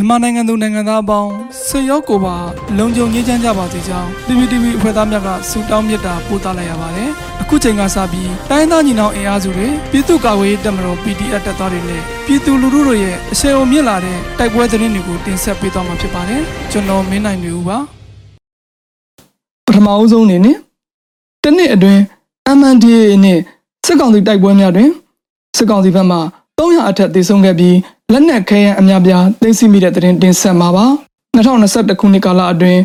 မြန်မာနိုင်ငံသူနိုင်ငံသားအပေါင်းဆွေရောက်ကိုပါလုံခြုံရေးချမ်းကြပါစေကြောင်း PPTV အဖွဲ့သားများကဆုတောင်းမေတ္တာပို့သလိုက်ရပါတယ်။အခုချိန်ကစပြီးတိုင်းသားညီနောင်အင်အားစုတွေပြည်သူ့ကာကွယ်ရေးတပ်မတော် PDF တပ်သားတွေနဲ့ပြည်သူလူထုတို့ရဲ့အဆင်အုံမြင့်လာတဲ့တိုက်ပွဲသတင်းတွေကိုတင်ဆက်ပေးသွားမှာဖြစ်ပါတယ်။ကျွန်တော်မင်းနိုင်နေဦးပါ။ပထမအဦးဆုံးအနေနဲ့တနစ်အတွင်း MNDAA နဲ့စစ်ကောင်စီတိုက်ပွဲများတွင်စစ်ကောင်စီဘက်မှ300အထက်သေဆုံးခဲ့ပြီး လက်နက်ခဲယမ်းအများပြားသိမ်းဆည်းမိတဲ့သတင်းတင်ဆက်မှာပါ2021ခုနှစ်ကာလအတွင်း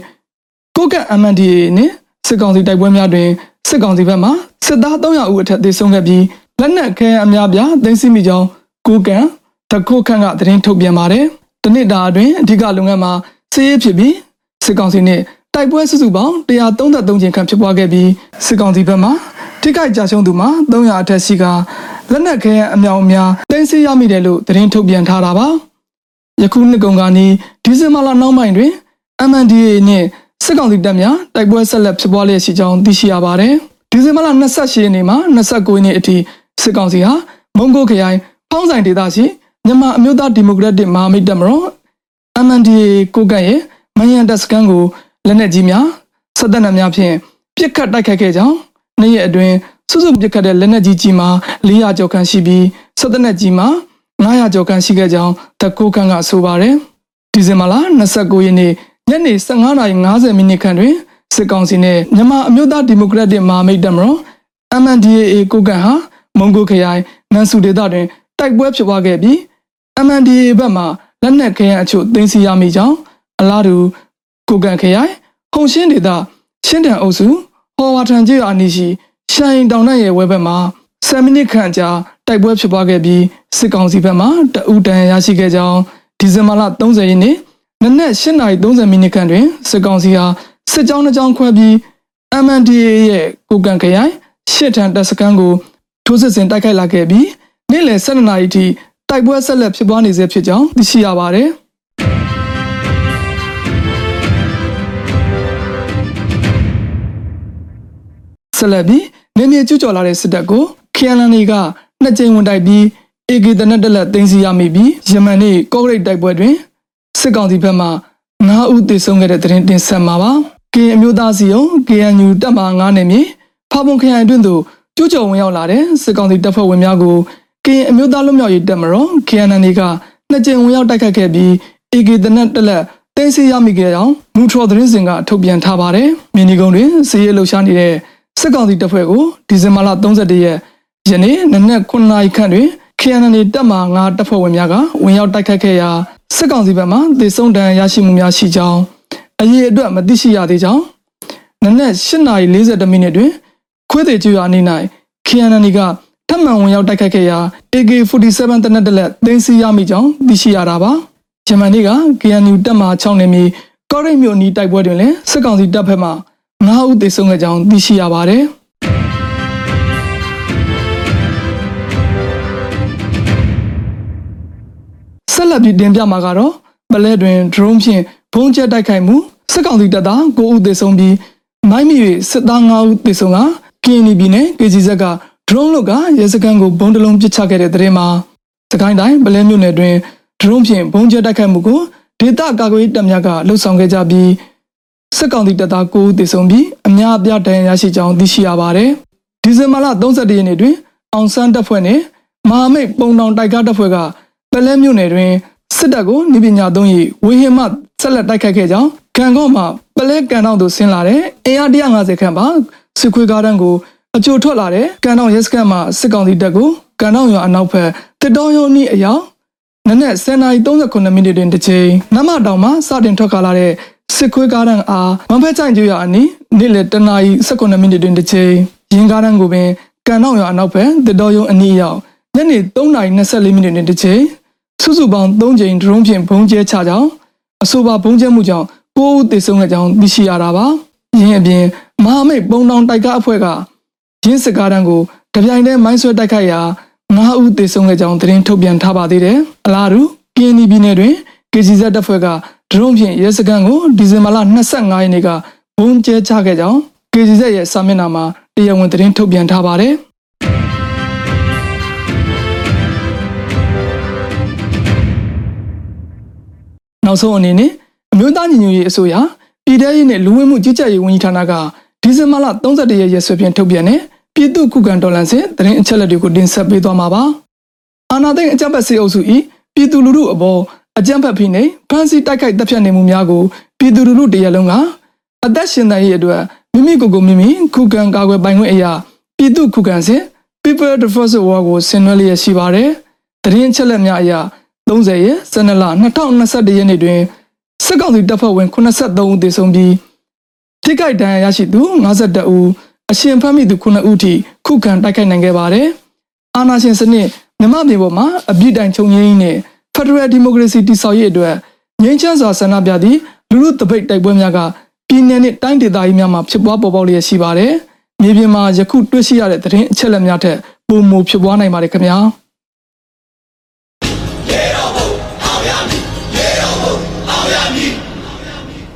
ကိုကတ် MNDAA နဲ့စစ်ကောင်စီတိုက်ပွဲများတွင်စစ်ကောင်စီဘက်မှစစ်သား300ဦးအထက်သေဆုံးခဲ့ပြီးလက်နက်ခဲယမ်းအများပြားသိမ်းဆည်းမိကြောင်းကိုကတ်တခုတ်ခန့်ကသတင်းထုတ်ပြန်ပါတယ်တနစ်တာအတွင်းအဓိကလုပ်ငန်းမှာစစ်ရေးဖြစ်ပြီးစစ်ကောင်စီနဲ့တိုက်ပွဲစုစုပေါင်း133ကြိမ်ခန့်ဖြစ်ပွားခဲ့ပြီးစစ်ကောင်စီဘက်မှထိခိုက်ကြရှုံးသူမှာ300အထက်ရှိက လက်နက်ခဲယမ်းအမြောက်အများတင်စီရမိတယ်လို့သတင်းထုတ်ပြန်ထားတာပါယခုနှစ်ကုန်ကနီးဒီဇင်ဘာလနောက်ပိုင်းတွင် MNDAA နှင့်စစ်ကောင်စီတပ်များတိုက်ပွဲဆက်လက်ဖြစ်ပွားလျက်ရှိကြောင်းသိရှိရပါတယ်ဒီဇင်ဘာလ28ရက်နေ့မှ29ရက်နေ့အထိစစ်ကောင်စီဟာမုံကိုခရိုင်ဖောင်းဆိုင်ဒေသရှိမြန်မာအမျိုးသားဒီမိုကရက်တစ်မဟာမိတ်တပ်မတော် MNDAA ကိုကန့်ရဲ့မန်ရန်တပ်စခန်းကိုလက်နက်ကြီးများစစ်တပ်နံများဖြင့်ပစ်ခတ်တိုက်ခိုက်ခဲ့ကြောင်းနေ့ရက်အတွင်း စုစုပစ်ခတ်တဲ့လက်နက်ကြီးကြီးမှာ400ကျော်ခန့်ရှိပြီးစစ်တပ်နက်ကြီးမှာ900ကျော်ခန့်ရှိခဲ့ကြောင်းတကူခန့်ကဆိုပါတယ်ဒီဇင်ဘာလ29ရက်နေ့ညနေ15:50မိနစ်ခန့်တွင်စစ်ကောင်စီနှင့်မြန်မာအမျိုးသားဒီမိုကရက်တစ်မဟာမိတ်တပ်မတော် MNDAA ကိုကန့်ဟာမုံကိုခရိုင်နန်ဆူဒေသတွင်တိုက်ပွဲဖြစ်ပွားခဲ့ပြီး MNDAA ဘက်မှလက်နက်ခဲယမ်းအချို့သိမ်းဆည်းရမိကြောင်းအလားတူကိုကန့်ခရိုင် ဟုံရှင်းဒေသရှင်းတန်အုပ်စုဟော်ဝါထန်ကျေးရွာအနီးရှိ ရှိုင်တောင်နဲ့ရဲ့ဝဲဘက်မှာ10မိနစ်ခန့်ကြာတိုက်ပွဲဖြစ်ပွားခဲ့ပြီးစစ်ကောင်စီဘက်မှတအူတန်ရရှိခဲ့ကြောင်းဒီဇင်ဘာလ30ရက်နေ့နနက်8:30မိနစ်ခန့်တွင်စစ်ကောင်စီဟာစစ်ကြောင်းတစ်ကြောင်းခွဲပြီး MNDAA ရဲ့ကိုကန့်ခရိုင်ရှစ်ထန်တပ်စခန်းကိုထိုးစစ်ဆင်တိုက်ခိုက်လာခဲ့ပြီးနေ့လယ်12နာရီထိတိုက်ပွဲဆက်လက်ဖြစ်ပွားနေဆဲဖြစ်ကြောင်းသိရှိရပါတယ်။ ဆက်လက်ပြီးနေမြေကျူးကျော်လာတဲ့စစ်တပ်ကို KNL ကနှစ်ကြိမ်ဝင်တိုက်ပြီး AK တနက်တက်လက်သိမ်းဆီးရမိပြီးယမန်နေ့ကော့ဂရိတ်တိုက်ပွဲတွင်စစ်ကောင်စီဘက်မှ9ဦးသေဆုံးခဲ့တဲ့သတင်းတင်ဆက်မှာပါ။ KN အမျိုးသားစီယုံ KNU တပ်မ9နယ်မြေဖာပုံခရိုင်အတွင်းသို့ကျူးကျော်ဝင်ရောက်လာတဲ့စစ်ကောင်စီတပ်ဖွဲ့ဝင်များကို KN အမျိုးသားလွတ်မြောက်ရေးတပ်မတော် KNL ကနှစ်ကြိမ်ဝင်ရောက်တိုက်ခတ်ခဲ့ပြီး AK တနက်တက်လက်တင်စီရမိခဲ့ကြောင်းမူထရောသတင်းစင်ကထုတ်ပြန်ထားပါတယ်။မြင်းဒီကုန်းတွင်စီးရဲလှုပ်ရှားနေတဲ့ စစ်ကောင်စီတပ်ဖွဲ့ကိုဒီဇင်ဘာလ31ရက်ယနေ့နနက်9နာရီခန့်တွင် KNL တပ်မှ9တပ်ဖွဲ့ဝင်များကဝင်ရောက်တိုက်ခတ်ခဲ့ရာစစ်ကောင်စီဘက်မှသေဆုံးဒဏ်ရာရရှိမှုများရှိကြောင်းအရေးအတွက်မသိရှိရသေးကြောင်းနနက်8:42မိနစ်တွင် ခွေးသေးကျွာအနီး၌ KNL ကထပ်မံဝင်ရောက်တိုက်ခတ်ခဲ့ရာ AK47 တနက်တလက်သိမ်းဆည်းရမိကြောင်းသိရှိရတာပါဂျမန်နေ့က KNU တပ်မှ6နေမီကောရိတ်မြို့နီးတိုက်ပွဲတွင်လည်းစစ်ကောင်စီတပ်ဖက်မှ 9ဦးသေဆုံးခဲ့ကြောင်းသိရှိရပါတယ်ဆက်လက်ပြီးတင်ပြမှာကတော့ပလဲတွင် drone ဖြင့်ဘုံကျက်တိုက်ခိုက်မှုစစ်ကောင်စီတပ်သား9ဦးသေဆုံးပြီးမိုင်းမီ၍စစ်သား9ဦးသေဆုံးက KNB ပြည်နယ် KGZ က drone လုတ်ကရဲစခန်းကိုဘုံတလုံးပစ်ချခဲ့တဲ့တဲ့မှာစကိုင်းတိုင်းပလဲမြို့နယ်တွင် drone ဖြင့်ဘုံကျက်တိုက်ခိုက်မှုကိုဒေသကာကွယ်ရေးတပ်များကလှုပ်ဆောင်ခဲ့ကြပြီး စစ်ကောင်စီတပ်သား9ဦးသေဆုံးပြီးအများအပြားဒဏ်ရာရရှိကြောင်းသိရှိရပါတယ်။ဒီဇင်ဘာလ31ရက်နေ့တွင်အောင်ဆန်းတပ်ဖွဲ့နှင့်မဟာမိတ်ပုံတောင်တိုက်ကားတပ်ဖွဲ့ကပလဲမြို့နယ်တွင်စစ်တပ်ကိုနေပညာသုံး၍ဝေဟင်မှဆက်လက်တိုက်ခိုက်ခဲ့ကြောင်းကံကော့မှပလဲကန်တောင်သို့ဆင်းလာတဲ့အင်အား150ခန့်ပါစစ်ခွေးကားတန်းကိုအကြိုထွက်လာတဲ့ကန်တောင်ရဲစခန်းမှစစ်ကောင်စီတပ်ကိုကန်တောင်ရွာအနောက်ဘက်တစ်တော်ရုံနီးအရောက်နနက်10:39မိနစ်တွင်တစ်ချိန်နမတောင်မှစတင်ထွက်ခါလာတဲ့ စစ်ခွေးကားတန်းအားမဖက်ချိုင်ကျွရအနီးနေ့လယ်10:19မိနစ်တွင်တစ်ချိန်ရင်ကားတန်းကိုပင်ကန်တောင်ရွာအနောက်ဘက်တစ်တော်ရုံအနီးရောက်ညနေ3:24မိနစ်တွင်တစ်ချိန်စုစုပေါင်း3ကြိမ် drone ဖြင့်ဘုံကျဲချကြောင်းအဆိုပါဘုံကျဲမှုကြောင့်ကိုးဦးသေဆုံးခဲ့ကြောင်းသိရှိရတာပါ။ယင်းအပြင်မဟာမိတ်ပုံတောင်တိုက်ကားအဖွဲ့ကရင်းစစ်ကားတန်းကိုတပြိုင်တည်းမိုင်းဆွဲတိုက်ခိုက်ရာ9ဦးသေဆုံးခဲ့ကြောင်းသတင်းထုတ်ပြန်ထားပါသေးတယ်။အလားတူ KNY ပြည်နယ်တွင် KCZ တပ်ဖွဲ့ကဒရုန်းဖြင့်ရဲစခန်းကိုဒီဇင်ဘာလ25ရက်နေ့ကဘုံကျဲချခဲ့ကြောင်း KCZ ရဲ့စာမျက်နှာမှာတရားဝင်သတင်းထုတ်ပြန်ထားပါတယ်။နောက်ဆုံးအနေနဲ့အမျိုးသားညီညွတ်ရေးအစိုးရပြည်ထရေးနဲ့လူဝင်မှုကြီးကြပ်ရေးဝန်ကြီးဌာနကဒီဇင်ဘာလ31ရက်ရက်စွဲဖြင့်ထုတ်ပြန်တဲ့ပြည်သူ့ခုခံတော်လှန်စစ်တရင်အချက်အလက်တွေကိုတင်ဆက်ပေးသွားမှာပါ။အာဏာသိမ်းအကြမ်းဖက်စစ်အုပ်စု၏ပြည်သူလူထုအပေါ် အကြမ်းဖက်ဖိနှိပ်ဖမ်းဆီးတိုက်ခိုက်တပ်ဖြတ်နေမှုများကိုပြည်သူလူထုတရက်လုံးကအသက်ရှင်သန်ရေးအတွက်မိမိကိုယ်ကိုမိမိခုခံကာကွယ်ပိုင်ခွင့်အရာပြည်သူ့ခုခံစစ် People Defense War ကိုဆင်နွှဲလျက်ရှိပါတယ်။တရင်အချက်အလက်များအရ30ရက်12လ2021ရက်နေ့တွင်စစ်ကောင်စီတပ်ဖွဲ့ဝင်83ဦးသေဆုံးပြီးထိခိုက်ဒဏ်ရာရရှိသူ52ဦးအရှင်ဖမ်းမိသူ9ဦးထိခုခံတိုက်ခိုက်နိုင်ခဲ့ပါတယ်။အာဏာရှင်စနစ်မြမပြည်ပေါ်မှာအပြစ်တိုင်ချုပ်ငြိ မ်းနဲ့ Federal Democracy တည်ဆောက်ရေးအတွက်ငြိမ်းချမ်းစွာဆန္ဒပြသည့်လူလူတပိတ်တိုက်ပွဲများကပြည်내နဲ့တိုင်းဒေသကြီးများမှာဖြစ်ပွားပေါ်ပေါက်လျက်ရှိပါတယ်။မြေပြင်မှာယခုတွေ့ရှိရတဲ့သတင်းအချက်အလက်များထက်ပိုမိုဖြစ်ပွားနိုင်ပါတယ်ခင်ဗျာ။